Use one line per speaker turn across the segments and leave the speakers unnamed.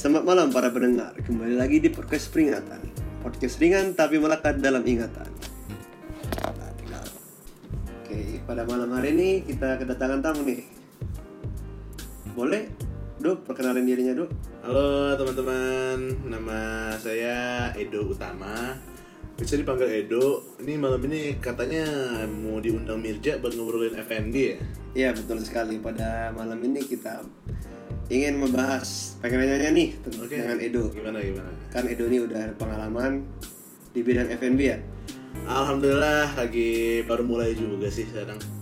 Selamat malam para pendengar, kembali lagi di podcast peringatan. Podcast ringan tapi melekat dalam ingatan. Oke, pada malam hari ini kita kedatangan tamu nih. Boleh? Dok, perkenalin dirinya Dok?
Halo teman-teman, nama saya Edo Utama. Bisa dipanggil Edo. Ini malam ini katanya mau diundang Mirja buat ngobrolin FNB ya?
Iya betul sekali, pada malam ini kita ingin membahas pengen nanya nih tentang
Oke.
dengan Edo
Gimana gimana?
Kan Edo ini udah pengalaman di bidang F&B ya
Alhamdulillah lagi baru mulai juga sih sekarang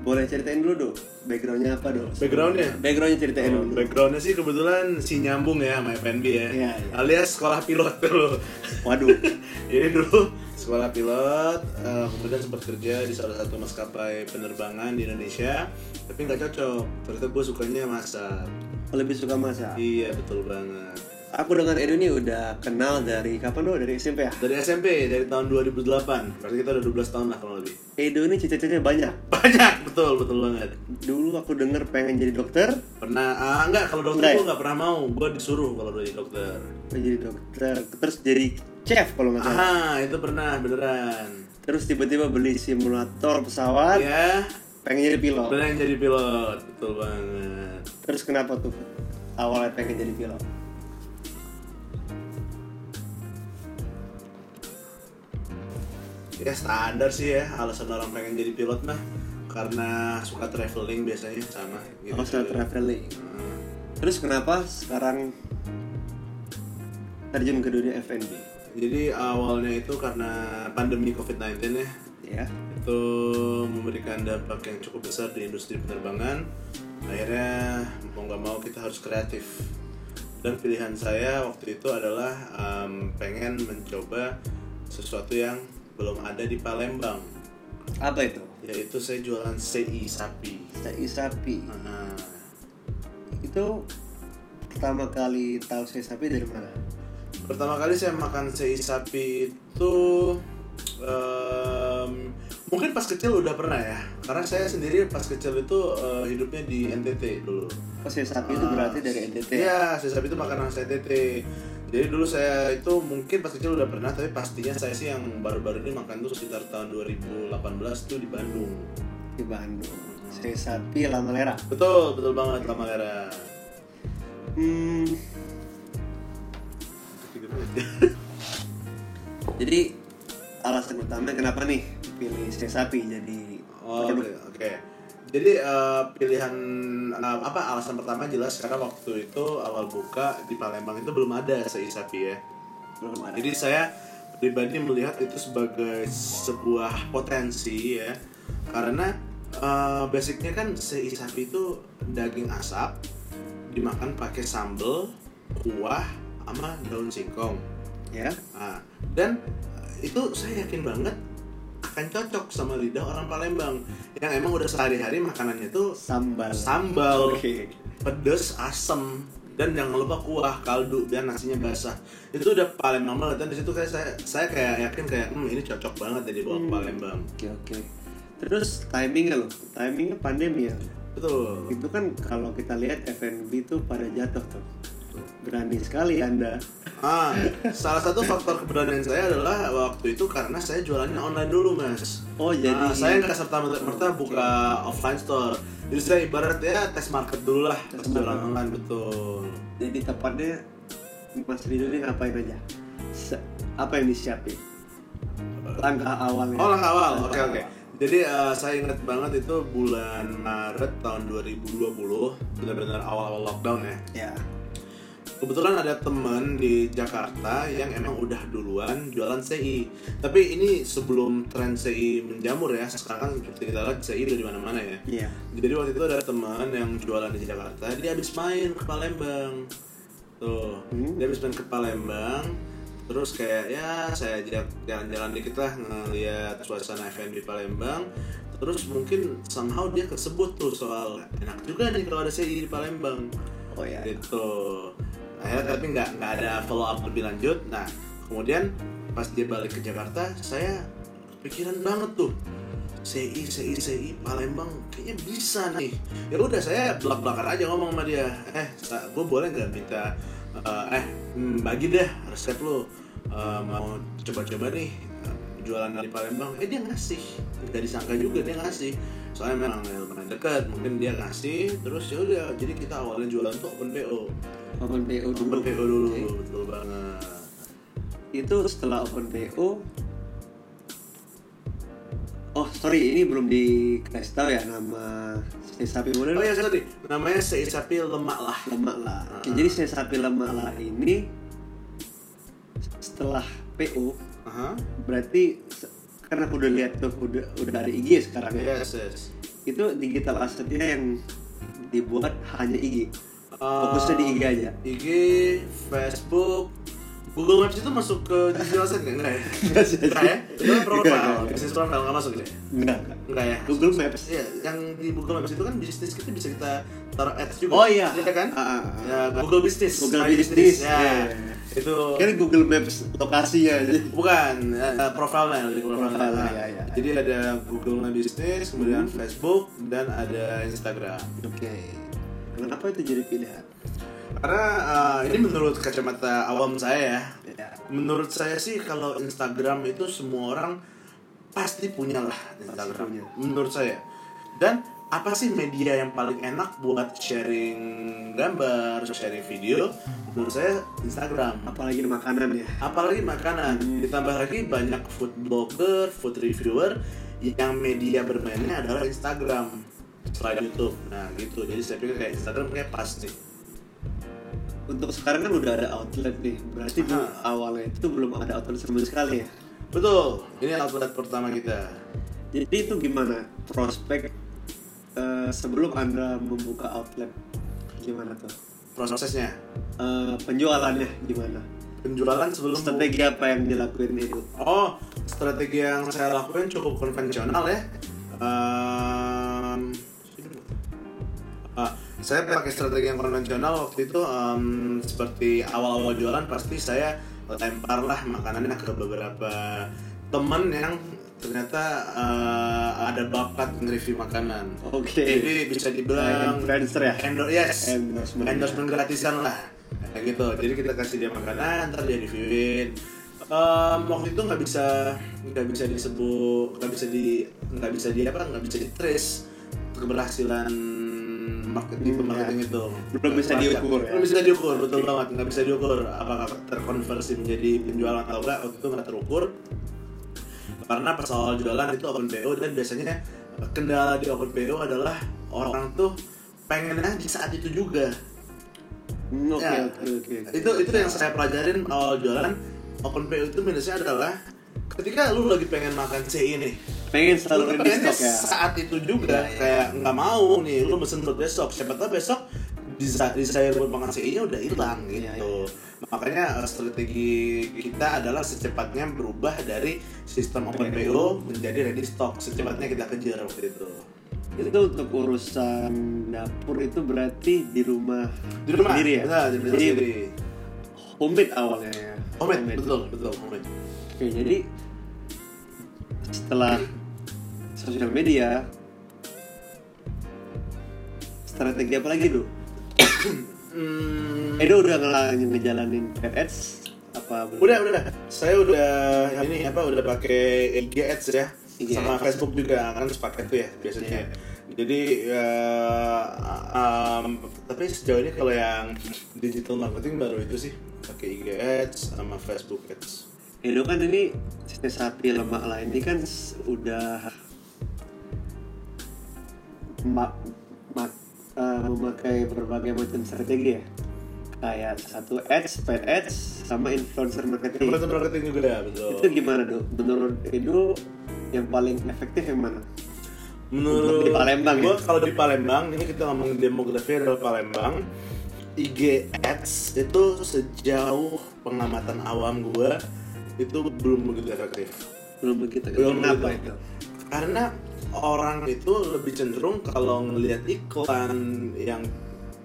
Boleh ceritain dulu Dok, backgroundnya apa Dok?
Backgroundnya?
Backgroundnya ceritain
Oh,
dulu
backgroundnya sih kebetulan si nyambung ya sama FNB ya
Iya, iya.
Alias sekolah pilot dulu
Waduh,
Jadi dulu sekolah pilot, eh, kemudian sempat kerja di salah satu maskapai penerbangan di Indonesia, tapi nggak cocok. Ternyata gue sukanya masak.
lebih suka masak
Iya betul banget.
Aku dengan Edo ini udah kenal dari kapan dong? Dari SMP ya?
Dari SMP dari tahun 2008, berarti kita udah 12 tahun lah kurang lebih.
Edo ini cita-citanya banyak.
Banyak betul betul banget.
Dulu aku denger pengen jadi dokter,
Pernah ah, enggak kalau dokter
Enggak ya?
gue nggak pernah mau, gue disuruh kalau jadi dokter.
pengen jadi dokter, terus jadi chef kalau nggak salah.
Ah itu pernah beneran.
Terus tiba-tiba beli simulator pesawat,
Ya,
pengen jadi pilot.
beneran jadi pilot, betul banget.
Terus kenapa tuh awalnya pengen jadi pilot?
Ya standar sih ya alasan orang pengen jadi pilot mah karena suka traveling biasanya sama gitu.
Oh, suka traveling.
Hmm.
Terus kenapa sekarang terjun ke dunia F&B?
Jadi awalnya itu karena pandemi COVID-19 ya
Ya.
itu memberikan dampak yang cukup besar di industri penerbangan. Akhirnya mau nggak mau kita harus kreatif. Dan pilihan saya waktu itu adalah em, pengen mencoba sesuatu yang belum ada di Palembang,
Apa itu?
yaitu saya jualan CI sapi.
Sai sapi.
Nah,
Itu pertama kali tahu saya sapi dari mana?
pertama kali saya makan sei sapi itu em, mungkin pas kecil udah pernah ya. Karena saya sendiri pas kecil itu eh, hidupnya di NTT dulu.
Oh, saya sapi itu berarti dari NTT.
Iya, sei sapi itu makanan saya NTT jadi dulu saya itu mungkin pas kecil udah pernah tapi pastinya saya sih yang baru-baru ini makan tuh sekitar tahun 2018 tuh di Bandung.
Di Bandung. Saya sapi lama lera.
betul betul banget lama Lera
Hmm, jadi alasan utama kenapa nih pilih saya sapi jadi
Oh, Oke, oke. Jadi eh, pilihan eh, apa alasan pertama jelas karena waktu itu awal buka di Palembang itu belum ada sei sapi ya.
belum ada.
Jadi saya pribadi melihat itu sebagai sebuah potensi ya. Karena eh, basicnya kan sei sapi itu daging asap dimakan pakai sambal, kuah, sama daun singkong.
Ya.
Nah, dan itu saya yakin banget akan cocok sama lidah orang Palembang yang emang udah sehari-hari makanannya itu
Sambal.
sambal,
Oke.
pedes, asem, dan jangan lupa kuah, kaldu, dan nasinya basah. Itu udah Palembang banget dan di situ kayak saya saya kayak yakin kayak hmm ini cocok banget ya dibawa ke Palembang.
Oke oke. Terus timingnya loh, timingnya pandemi ya.
Betul.
Itu kan kalau kita lihat F&B itu pada jatuh tuh. Berani sekali anda.
Ah, salah satu faktor keberanian saya adalah waktu itu karena saya jualannya online dulu, Mas.
Oh jadi
Nah, saya nggak serta merta buka offline store. Jadi saya ibarat ya tes market dulu lah
Tes
jualan online betul.
jadi tepatnya Mas Rido ini ngapain aja? Se- apa yang disiapin? Langkah awalnya.
Oh langkah awal, oke oke.
awal.
Jadi eh, saya ingat banget itu bulan Maret tahun 2020, benar-benar awal-awal lockdown ya.
Ya.
Kebetulan ada temen di Jakarta yang emang udah duluan jualan CI. Tapi ini sebelum tren CI menjamur ya. Sekarang seperti kita lihat CI udah di mana-mana ya.
Iya.
Jadi waktu itu ada teman yang jualan di Jakarta, dia habis main ke Palembang. Tuh,
Hmm.
dia habis main ke Palembang. Terus kayak ya saya ajak jalan-jalan dikit lah ngeliat suasana FM di Palembang. Terus mungkin somehow dia kesebut tuh soal enak juga nih kalau ada CI di Palembang.
Oh ya.
Gitu. Akhirnya tapi nggak nggak ada follow up lebih lanjut. Nah kemudian pas dia balik ke Jakarta, saya kepikiran banget tuh. CI CI CI Palembang kayaknya bisa nih. Ya udah saya belak belakan aja ngomong sama dia. Eh gue boleh nggak minta eh, eh hmm, bagi deh resep lu Eh, mau coba-coba nih eh, jualan dari Palembang. Eh dia ngasih. Nggak disangka juga dia ngasih. Soalnya memang lumayan dekat. Mungkin dia ngasih terus ya udah jadi kita awalnya jualan tuh open PO
open PO dulu.
Open PO dulu
Oke.
betul banget.
Itu setelah open PO oh sorry ini belum dikasih tahu ya nama si sapi
oh
model
ya sorry namanya Seisapi Lemak lah.
Lemak lah. Oke, jadi si sapi lemak lah ini setelah PO
Aha.
berarti se- karena aku udah lihat tuh udah udah ada IG sekarang ya.
Yes yes.
Itu digital assetnya yang dibuat hanya IG fokusnya di IG aja
IG, Facebook, Google Maps itu masuk ke digital asset nggak? Enggak ya?
Nggak.
Enggak ya? Itu kan
Nggak,
profile,
nggak.
bisnis profile nggak masuk ya?
Enggak
ya?
Google Maps
Iya, yang di Google Maps itu kan bisnis kita bisa kita taruh ads juga.
Oh, iya.
Iya kan?
Ah, ah, ah.
Ya, Google Business.
Google Business,
Ya.
iya.
Itu
kan Google Maps lokasinya aja
bukan uh, profilnya di profile.
Profile,
Nah,
iya, iya.
Jadi ada Google My Business, kemudian Facebook dan ada Instagram.
oke kenapa itu jadi pilihan
Karena uh, ini menurut kacamata awam saya ya,
ya
Menurut saya sih kalau Instagram itu semua orang pasti punya lah Instagram.
punya.
Menurut saya. Dan apa sih media yang paling enak buat sharing gambar, sharing video? Menurut saya Instagram.
apalagi makanan ya
Apalagi makanan. Ditambah lagi banyak food blogger, food reviewer yang media bermainnya adalah Instagram selain YouTube. Nah gitu. Jadi saya pikir kayak Instagram kayak pas nih.
untuk sekarang kan udah ada outlet nih berarti
Ah.
awalnya itu belum ada outlet sama sekali ya
Betul. Ini outlet pertama kita.
jadi itu gimana prospek eh, sebelum anda membuka outlet gimana tuh
Prosesnya.
Eh, penjualannya gimana
penjualan sebelum
strategi apa yang dilakuin itu
oh strategi yang saya lakukan cukup konvensional ya Ehm, ah, saya pakai strategi yang konvensional waktu itu em, seperti awal-awal jualan pasti saya lempar lah makanannya ke beberapa teman yang ternyata eh, ada bakat nge-review makanan
oke
jadi bisa dibilang
influencer ya
Endor yes.
Endorsement.
Endorsement gratisan lah. Kayak gitu. Jadi kita kasih dia makanan, ntar dia reviewin. Em, waktu itu nggak bisa nggak bisa disebut nggak bisa di nggak bisa di apa nggak bisa di trace keberhasilan marketing
Hmm,
marketing
ya.
itu.
Belum bisa
Nggak
diukur, ya?
belum bisa diukur betul banget. Nggak bisa diukur. Apakah terkonversi menjadi penjualan atau enggak waktu itu nggak terukur. Karena awal jualan itu open PO dan biasanya kendala di open PO adalah orang tuh pengennya di saat itu juga.
Hmm, oke
Ya,
oke oke.
Itu itu yang saya pelajarin awal jualan. Open PO itu minusnya adalah ketika lu lagi pengen makan C ini
pengen
lu
selalu ready stock ya
saat itu juga
Iya, iya.
kayak nggak mau nih lu mesen buat besok. Siapa tahu besok desire buat makan CI nya udah hilang
Iya,
gitu. makanya eh, strategi kita adalah secepatnya berubah dari sistem open PO menjadi ready stock. Secepatnya kita kejar waktu itu.
Itu untuk urusan dapur itu berarti di rumah
di rumah?
sendiri ya?
Benar, di rumah
jadi
sendiri.
Homemade awalnya ya?
Homemade. betul betul homemade.
Oke jadi setelah sosial media. Strategi apa lagi tuh
Hmm,
Edo udah ngelangin ngejalanin ads apa belum?
udah udah saya udah ini apa udah pakai IG Ads ya.
IG
sama
Ads.
Facebook juga kan sepaket tuh ya biasanya.
Iya.
jadi ya, um, tapi sejauh ini kalau yang digital marketing baru itu sih pakai IG Ads sama Facebook Ads.
Edo kan ini sapi lemak lah ini kan udah ma- ma- eh, memakai berbagai macam strategi ya kayak satu ads, paid ads, sama influencer marketing.
Influencer marketing juga betul
Itu gimana dong? Menurut Edo yang paling efektif yang mana?
menurut
Di Palembang ya?
gua kalau di Palembang ini kita ngomongin demografi adalah Palembang IG Ads itu sejauh pengamatan awam gua itu belum begitu efektif
Belum begitu.
Belum
Kenapa
begitu.
itu?
karena orang itu lebih cenderung kalau ngelihat iklan yang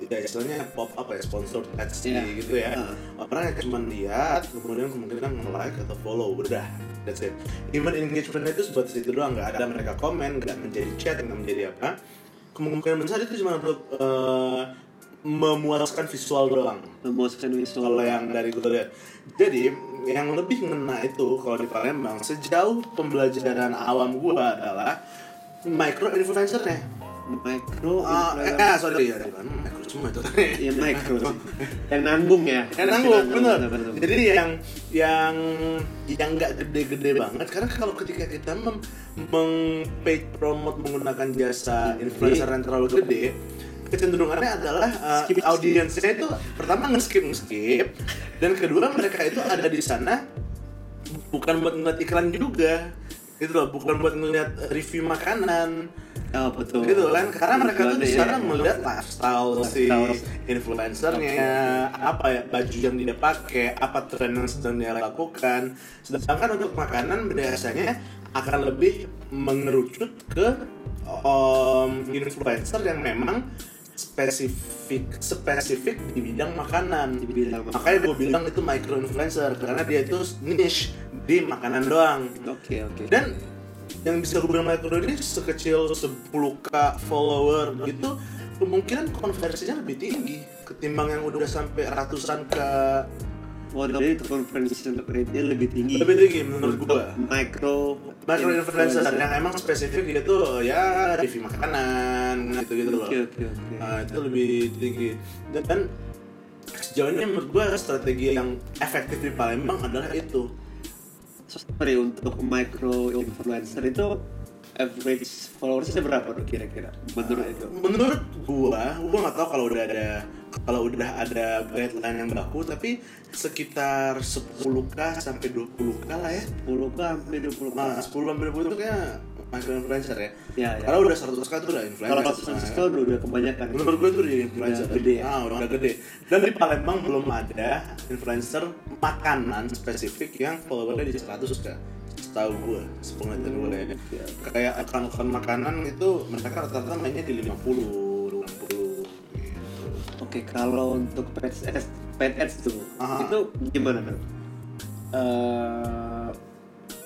ya istilahnya pop up ya sponsored ads
Iya.
gitu ya.
Ah.
orang yang cuma lihat kemudian kemungkinan nge-like atau follow udah that's it. Even engagement itu sebatas itu doang nggak ada mereka komen nggak menjadi chat nggak menjadi apa. Kemungkinan besar itu cuma untuk eh, memuaskan visual doang.
Memuaskan visual.
Kalau yang dari gue lihat. Jadi yang lebih ngena itu kalau di Palembang sejauh pembelajaran awam gue adalah micro influencernya?
Micro
Ah, eh,
influencer.
ah, sorry. Ya bukan micro semua itu.
Ya micro. Yang nanggung ya.
Yang nanggung bener. jadi yang yang yang nggak gede-gede banget karena kalau ketika kita mem, meng paid promote menggunakan jasa influencer yang terlalu gede kecenderungannya adalah uh,
skip.
audiensnya itu pertama nge-skip nge-skip. Dan kedua mereka itu ada di sana bukan buat ngeliat iklan juga gitu loh bukan buat ngeliat review makanan.
Oh betul.
Gitu kan? Karena mereka tuh di sana melihat lifestyle si influencernya apa ya baju yang dia pakai apa tren yang sedang dia lakukan. Sedangkan untuk makanan biasanya akan lebih mengerucut ke um, influencer yang memang spesifik spesifik di bidang makanan
Di bidang makanan.
makanya gue bilang itu micro influencer karena dia itu niche di makanan doang
oke oke
dan yang bisa gue bilang micro ini sekecil 10k follower gitu kemungkinan konversinya lebih tinggi ketimbang yang udah sampai ratusan ke
Jadi itu conference rate-nya lebih tinggi.
lebih tinggi menurut gue
Micro
micro influencer yang emang spesifik gitu ya review makanan gitu gitu loh
Oke oke oke.
Nah, itu lebih tinggi dan, dan sejauh ini menurut gue strategi yang efektif di Palembang adalah itu
Sorry untuk micro influencer itu average followersnya berapa tuh kira-kira menurut itu?
menurut gua gua nggak tahu kalau udah ada kalau udah ada guideline yang baku tapi sekitar 10k sampai 20k lah ya
10 k sampai 20 k.
nah 10 sampai 20 itu kayak micro influencer ya
Ya, ya.
kalau udah 100k itu udah influencer
Kalau
Nah,
100 udah udah kebanyakan.
menurut gue itu udah influencer
Udah gede ya?
ah udah gede dan di Palembang belum ada influencer makanan spesifik yang followernya di 100 kan setahu gue sepengetahuan gue ya
oke.
kayak akun-akun makanan itu mereka rata-rata mainnya di 50 60
Oke, kalau untuk pet ads, pet ads tuh,
Aha.
itu gimana tuh? Eh,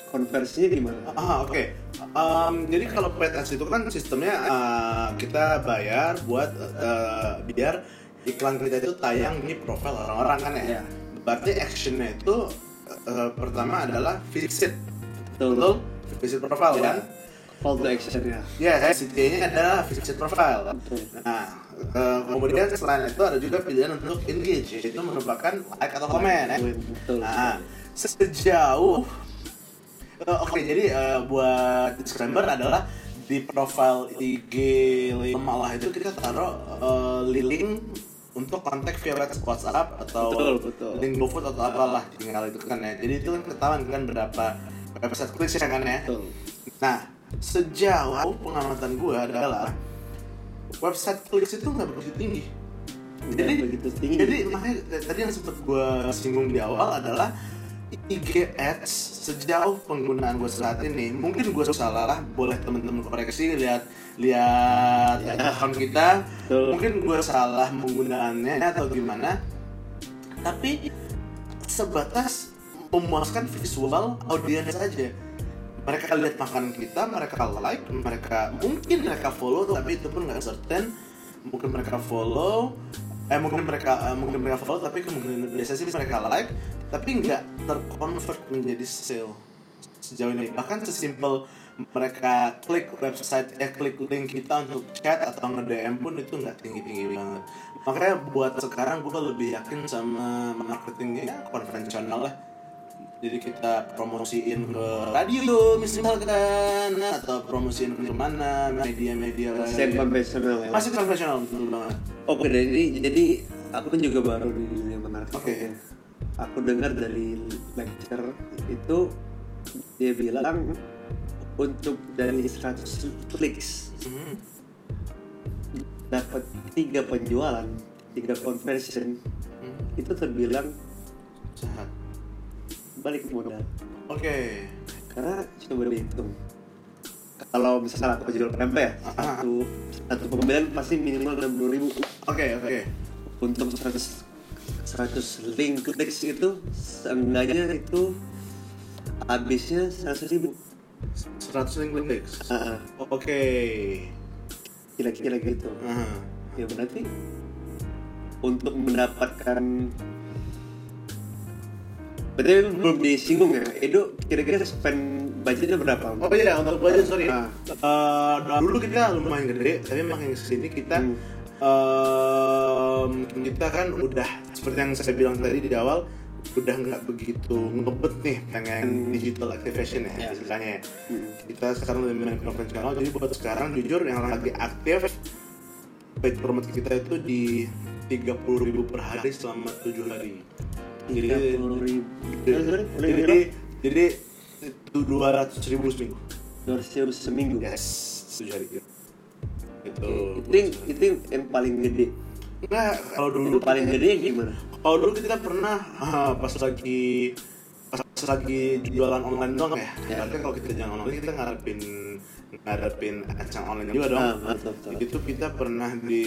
konversinya gimana?
Ah oke. Em, jadi kalau paid ads itu kan sistemnya eh, kita bayar buat eh, biar iklan kita itu tayang di profil orang-orang kan ya.
Iya.
Berarti actionnya itu eh, pertama adalah visit, Betul. Visit profile
Ya.
kan?
Call to action ya.
Ya, CTA-nya adalah visit profile.
Betul.
Nah, eh, kemudian selain itu ada juga pilihan untuk engage, yaitu merupakan like atau komen ya.
Betul.
Nah, sejauh Eh, Oke, jadi eh, buat disclaimer adalah di profile IG malah itu kita taruh eh, link untuk kontak via WhatsApp atau
Betul, betul.
link GoFood atau apalah tinggal itu kan ya. Jadi itu kan ketahuan kan berapa website klik ya kan ya.
Betul.
Nah, sejauh pengamatan gue adalah website klik itu nggak begitu tinggi.
Nggak
Jadi,
begitu tinggi.
jadi makanya tadi yang sempat gue singgung di awal adalah IG ads sejauh penggunaan gue saat ini mungkin gue salah lah boleh temen-temen koreksi lihat lihat
Ya.
akun kita
Betul.
mungkin gue salah penggunaannya atau gimana tapi sebatas memuaskan visual audiens saja mereka lihat makanan kita mereka like mereka mungkin mereka follow tapi itu pun nggak certain. Mungkin mereka follow eh mungkin mereka eh, mungkin mereka follow tapi kemungkinan biasa sih mereka like tapi nggak terconvert menjadi sale sejauh ini. Bahkan sesimpel mereka klik website eh klik link kita untuk chat atau nge DM pun itu nggak tinggi tinggi banget. Makanya buat sekarang gue lebih yakin sama marketingnya konvensional lah jadi kita promosiin ke radio misalkan atau promosiin ke mana media-media lain.
konvensional ya.
masih konvensional betul banget
Oke, jadi jadi aku kan juga baru di dunia marketing.
Oke.
Aku dengar dari lecture itu dia bilang untuk dari 100 clicks
Hmm.
dapat tiga penjualan, tiga conversion
Hmm.
itu terbilang
sehat
balik modal.
oke.
Karena coba dihitung. Kalau misalnya aku jual PMP ya, satu, satu pembelian pasti minimal 60 ribu.
Oke oke.
Untuk 100 100 link clicks itu seenggaknya itu habisnya 100 ribu.
100 link
Ah, ah,
oke.
Kira-kira gitu.
Aha.
ya berarti untuk mendapatkan Berarti belum disinggung ya, Edo kira-kira spend budgetnya berapa?
Oh iya untuk budget sorry.
Ah.
Eh, dulu kita lumayan gede, tapi makin ke sini kita
Hmm.
em, kita kan udah seperti yang saya bilang tadi di awal udah nggak begitu ngebet nih pengen digital activation ya
Ya.
istilahnya ya.
Hmm.
Kita sekarang lebih main konvensional, jadi buat sekarang jujur yang lagi aktif paid promote kita itu di 30.000 per hari selama 7 hari. Jadi
ribu.
jadi, jadi, itu 200 ribu seminggu.
Dua ratus seminggu.
Yes, tujuh hari. Itu.
Itu yang, itu yang paling gede.
Nah, kalau dulu
Yang paling gede gimana?
kalau dulu kita pernah ah, pas lagi pas lagi jualan online doang ya.
Ya.
Berarti kalau kita jualan online kita ngarepin ngarepin ads yang online juga dong.
Ah, betul, betul.
Itu kita pernah di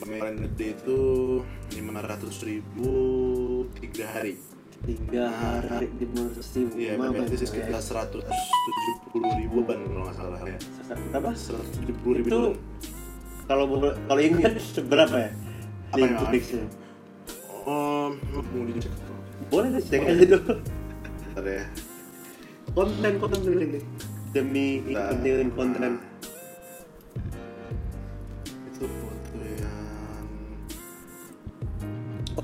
paling gede itu 500 ribu tiga hari.
Tiga hari di ratus ribu.
Iya, berarti
ya.
sekitar 170 ribuan kalau nggak salah ya.
Berapa?
170 ribu
Itu kalau kalau ingat seberapa ya?
Apa yang?
Pixel.
Oh, mau dicek.
Boleh deh, cek aja dulu.
Bentar ya.
Konten konten dulu ini. Demi kepentingan konten.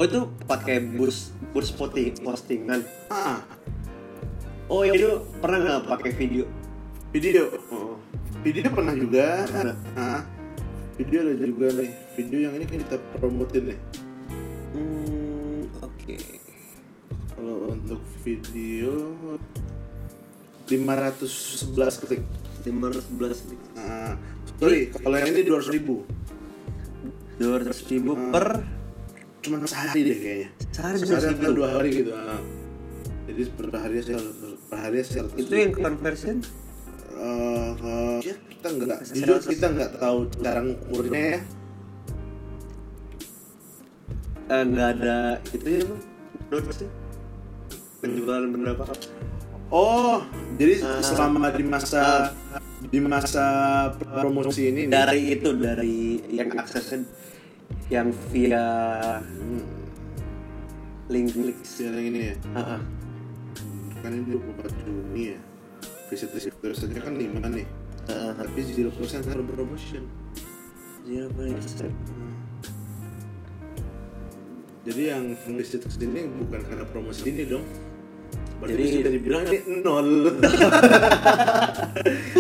Oh itu pakai bus bus posting postingan.
ah
Oh itu pernah nggak pakai video?
video.
Oh.
Video pernah juga.
Pernah.
Ah. Video ada juga nih. Video yang ini kan kita promotin nih.
Hmm, oke.
Kalau untuk video 511 klik.
511 nih.
Ah, sorry, kalau yang ini 200 ribu.
200 ribu
Hmm.
per
Cuma sehari deh kayaknya.
Sehari
Sehari
200
atau dua hari gitu. ah. Jadi per hari saya per hari saya
itu yang conversion
Eh, eh, ya kita nggak jujur kita nggak tahu cara ngukurnya ya
eh, nggak ada itu ya bang notes penjualan berapa
oh jadi
Ah.
selama di masa di masa promosi ini nih,
dari itu dari yang aksesnya yang via link. Klik
yang ini ya?
Ah, ah.
kan ini 24 Juni ya. Visit visitor saja kan 5 nih.
Ah, ah.
tapi 0% kan promotion.
Zero percent.
jadi yang visit ke sini bukan karena promosi ini dong. Berarti
Jadi-
bisa dibilang ini nol.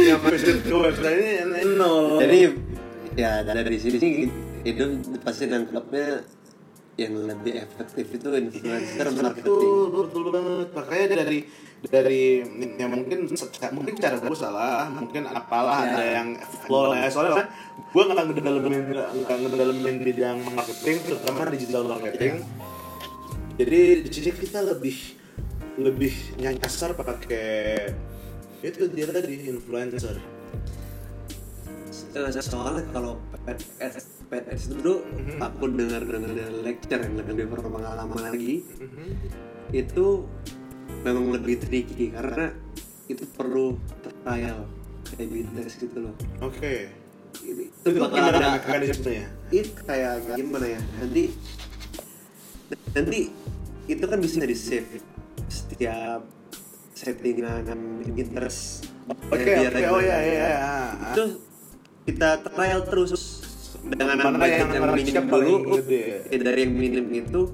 Yang visit ke website ini nol.
Jadi ya dari sini sih itu pasti nangkapnya yang lebih efektif itu influencer marketing.
betul betul banget. Makanya dari dari ya mungkin mungkin cara gue salah mungkin apalah
Ya.
ada yang flow ya soalnya gue nggak ngedalamin nggak ngedalamin bidang marketing terutama digital marketing. Jadi di sini kita lebih lebih nyasar pakai itu dia tadi influencer.
Soalnya kalau PNS PNS itu dulu aku dengar dengar dari lecture yang lebih berpengalaman lagi. Itu memang lebih tricky karena itu perlu trial kayak test gitu loh.
Oke.
Itu,
itu
bakal ada
mekanismenya
itu kayak gimana ya? Nanti nanti itu kan bisa di save setiap settingan interest.
Oke oke. Oh ya
reguler.
ya ya
itu kita trial terus dengan
Mana yang
yang, minim dulu ya, dari yang minim itu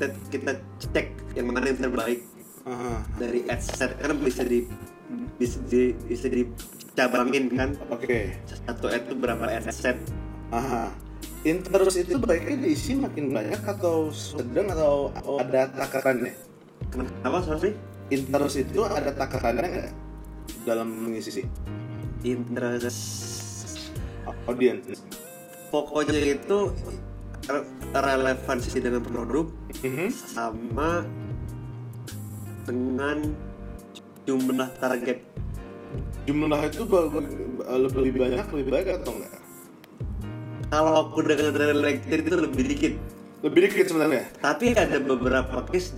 kita, kita cek yang mana yang terbaik
Aha.
dari ad set karena bisa di bisa di bisa dicabangin kan
oke
satu ad itu berapa ad set
Aha. Interest itu baiknya diisi makin banyak atau sedang atau ada takarannya?
kenapa sorry
Interest itu ada takarannya nggak dalam mengisi sih?
interest
Audience.
Pokoknya itu re- relevansi dengan produk
Mhm.
sama dengan jumlah target
Jumlah itu lebih banyak lebih baik atau enggak?
kalau aku dari lecture itu lebih dikit
Lebih dikit sebenarnya.
tapi ada beberapa case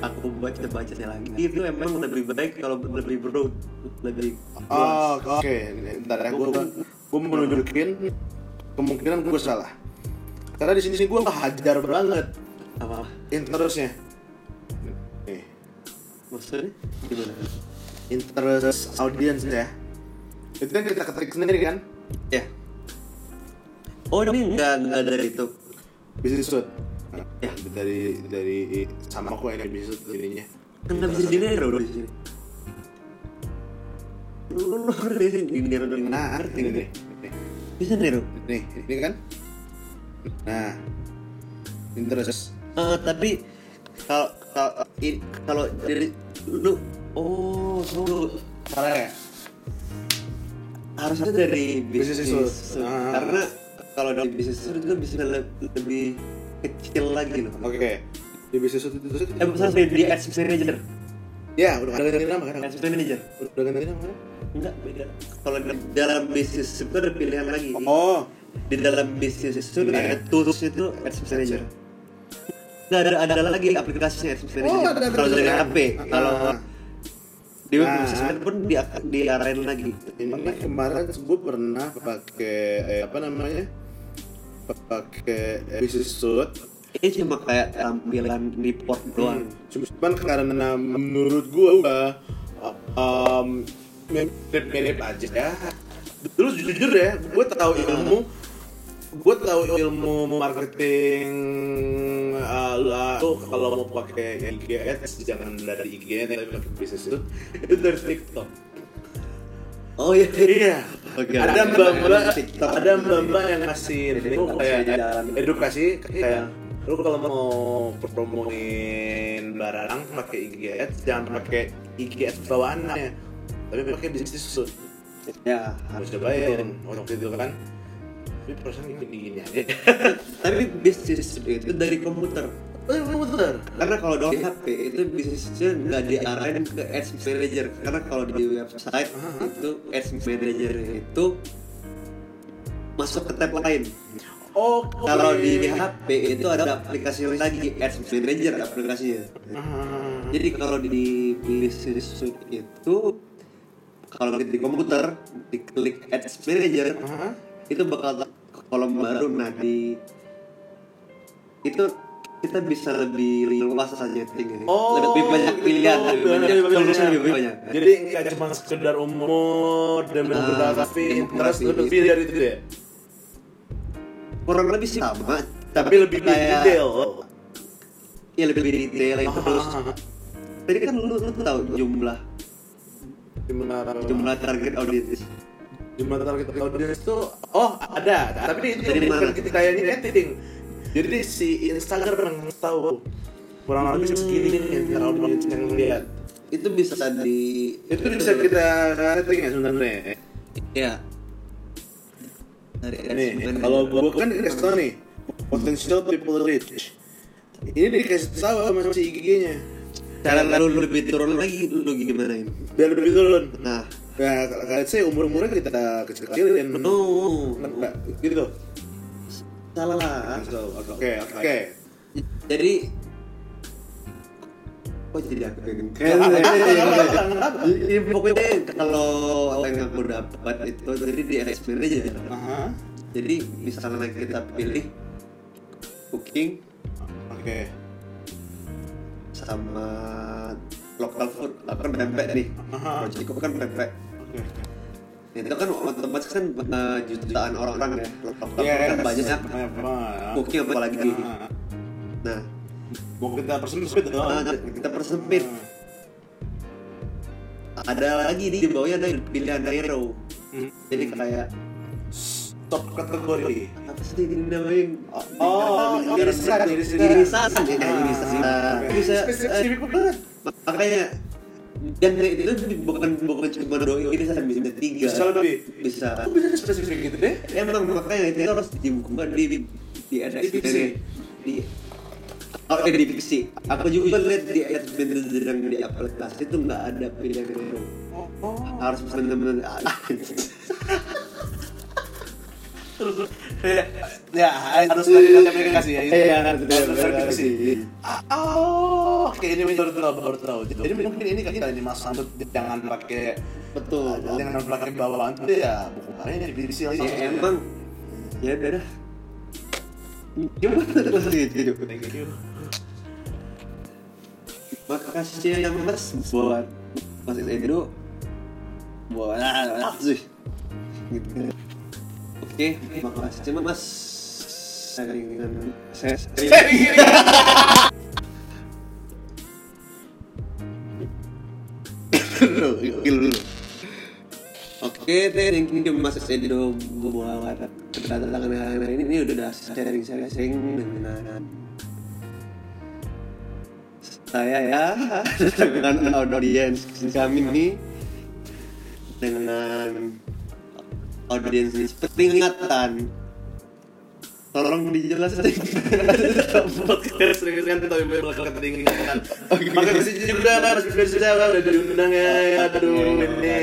aku baca bacanya lagi itu emang lebih baik kalau lebih broad lebih
Oh, oke. Ntar ya, gue gue mau nunjukin kemungkinan gue salah. karena di sini gue hajar banget.
Apa?
Interestnya. Nih
maksudnya? Gimana?
Interest audience ya. Itu kan kita ketik sendiri kan?
Ya oh ini nggak nggak dari itu.
Bisnis shoot
Ya.
dari dari sama aku yang bisnis shoot ininya
kan nggak bisa diniru di sini. Lu lu ngerti sih diniru dulu
nah ngerti nih
bisa niru
nih ini kan nah interest
Eh, tapi kalau kalau kalau dari lu oh lu
salah ya
harusnya dari
Bisnis
bisnis
itu. Ah.
karena kalau dari bisnis itu juga bisa le- lebih kecil lagi loh
oke di bisnis itu shoot
eh misalnya di ads manager
ya udah ganti nama kan
ads manager
udah ganti nama kan
enggak beda. Kalau di dalam bisnis itu ada pilihan lagi.
Oh.
Di dalam bisnis itu
Iya.
ada tools itu ads manager. Nggak ada ada lagi aplikasinya ads manager.
Oh, ada,
kalau dari HP
Ah.
kalau di web
Nah.
bisnis pun di diarahin lagi.
Ini kemarin gue pernah pakai eh, apa namanya? Pakai eh, business suit
ini cuma kayak tampilan report doang.
Cuman karena menurut gue um, mirip-mirip aja ya dulu jujur ya gue tahu ilmu gue tahu ilmu marketing uh, lah tuh kalau mau pakai IG ads jangan dari IG tapi pakai bisnis itu itu dari TikTok
oh iya
Iya.
Oke.
ada mbak mbak
TikTok.
ada mbak mbak yang ngasih itu kayak edukasi kayak lu kalau mau promoin barang pakai IG ads jangan pakai IG ads bawaannya tapi pakai bisnis suit
ya
harus cobain. waktu itu kan. Tapi perasaan gini gini aja.
Tapi bisnis itu dari komputer.
Bener
karena kalau di HP itu bisnisnya nggak diarahin ke ads manager. Karena kalau di website itu ads manager itu masuk ke tab lain.
Oh
kalau di HP itu ada aplikasi lagi ads manager aplikasinya. Jadi kalau di bisnis itu kalau di komputer diklik ads manager
Aha.
itu bakal kolom baru nah di itu kita bisa lebih luas saja tinggal
Oh,
lebih banyak pilihan
gitu.
lebih banyak
Lebih banyak pilihan.
lebih banyak
Jadi nggak cuma sekedar umur dan benar tapi interest
tapi-
lebih dari itu ya.
kurang lebih sih sama
Tapi lebih
kayak-
detail.
ya lebih detail itu terus
Ah,
tadi kan lu, lu tahu jumlah
Jumlah
jumlah target audiens
jumlah target audience itu oh ada, tapi itu bukan kita kayak ini editing. Jadi si Instagram tahu kurang lebih segini nih audience yang lihat.
itu bisa di
Itu bisa kita setting ya sebenarnya.
ya dari
Nih, kalau gua kan dikasih tahu nih potential people reach. Ini dikasih tahu sama si IG-nya.
Cara lu lebih turun lagi lu gimana ini
Biar lebih turun.
nah
Nah, kalau saya umur umurnya kita kecil kecilin.
no
Enggak, gitu.
salah
Oke, oke.
jadi kok jadi aku yang
Kenapa? Kenapa?
Ya, pokoknya kalau yang aku dapat itu jadi di manager
Aha.
jadi misalnya kita pilih cooking
Oke.
Sama local food apa kan pempek nih itu kan pempek
Oke.
itu kan otomatis kan eh, jutaan orang ya local food
Yes.
kan banyak
Banyak banget.
cooking apa lagi
Ah.
nah
Mau kita persempit dong.
nah, kita persempit ada lagi di bawahnya ada pilihan hero
Hmm.
jadi kayak
Top kategori.
Ini namanya
Oh, irisan, irisan.
irisan ya irisan bisa
Spesifik banget.
makanya itu bukan bukan cuma dua irisan bisa tiga
Bisa lebih.
bisa
bisa spesifik gitu deh?
emang makanya itu harus dibuka di di di ada
Di
Oh, eh, di fiksi. Aku juga lihat di ayat bener yang di aplikasi itu nggak ada pilihan hero.
Oh, oh.
Harus bener-bener ada.
ya, ya harus dari aplikasi ya.
Iya,
harus
harus.
Ah, Oh, oke ini baru tahu, baru tahu. Jadi mungkin ini kan ini Mas Sambut jangan pakai
Betul.
jangan pakai bawaan itu ya buku lainnya di divisi
Ya emang ya udah dah. gimana
thank you
makasih ya mas buat mas Edo buat ah, sih gitu oke makasih mas. Sharingan saya dulu dulu Oke, thank you Mas. Edo buat kedatangan hari ini. Ini udah sharing-sharing dengan saya ya. Dengan audiens kami ini. Dengan audiens ini. Seperti ingatan tolong dijelasin.
Podcast sering kan tapi bakal ketinggian. Maka kasih juga mas bisa udah diundang ya. Aduh ini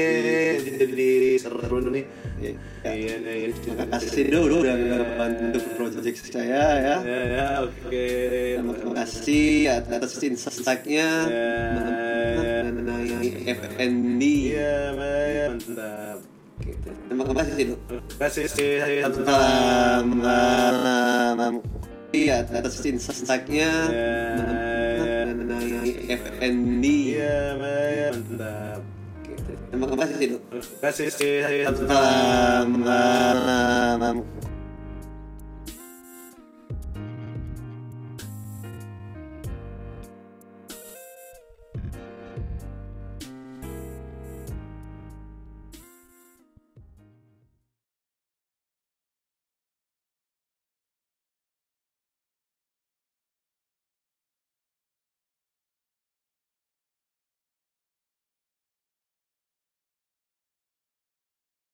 jadi seru nih. Iya iya
terima kasih. Dulu udah bantu project saya ya.
Ya ya oke.
Terima kasih atas insight-nya. Mengenai FND
iya mantap
gitu. terima kasih sih
kasih sih
selamat iya atas insight-nya. Mengenai FND
iya mantap.
Gitu. terima kasih sih
kasih sih
selamat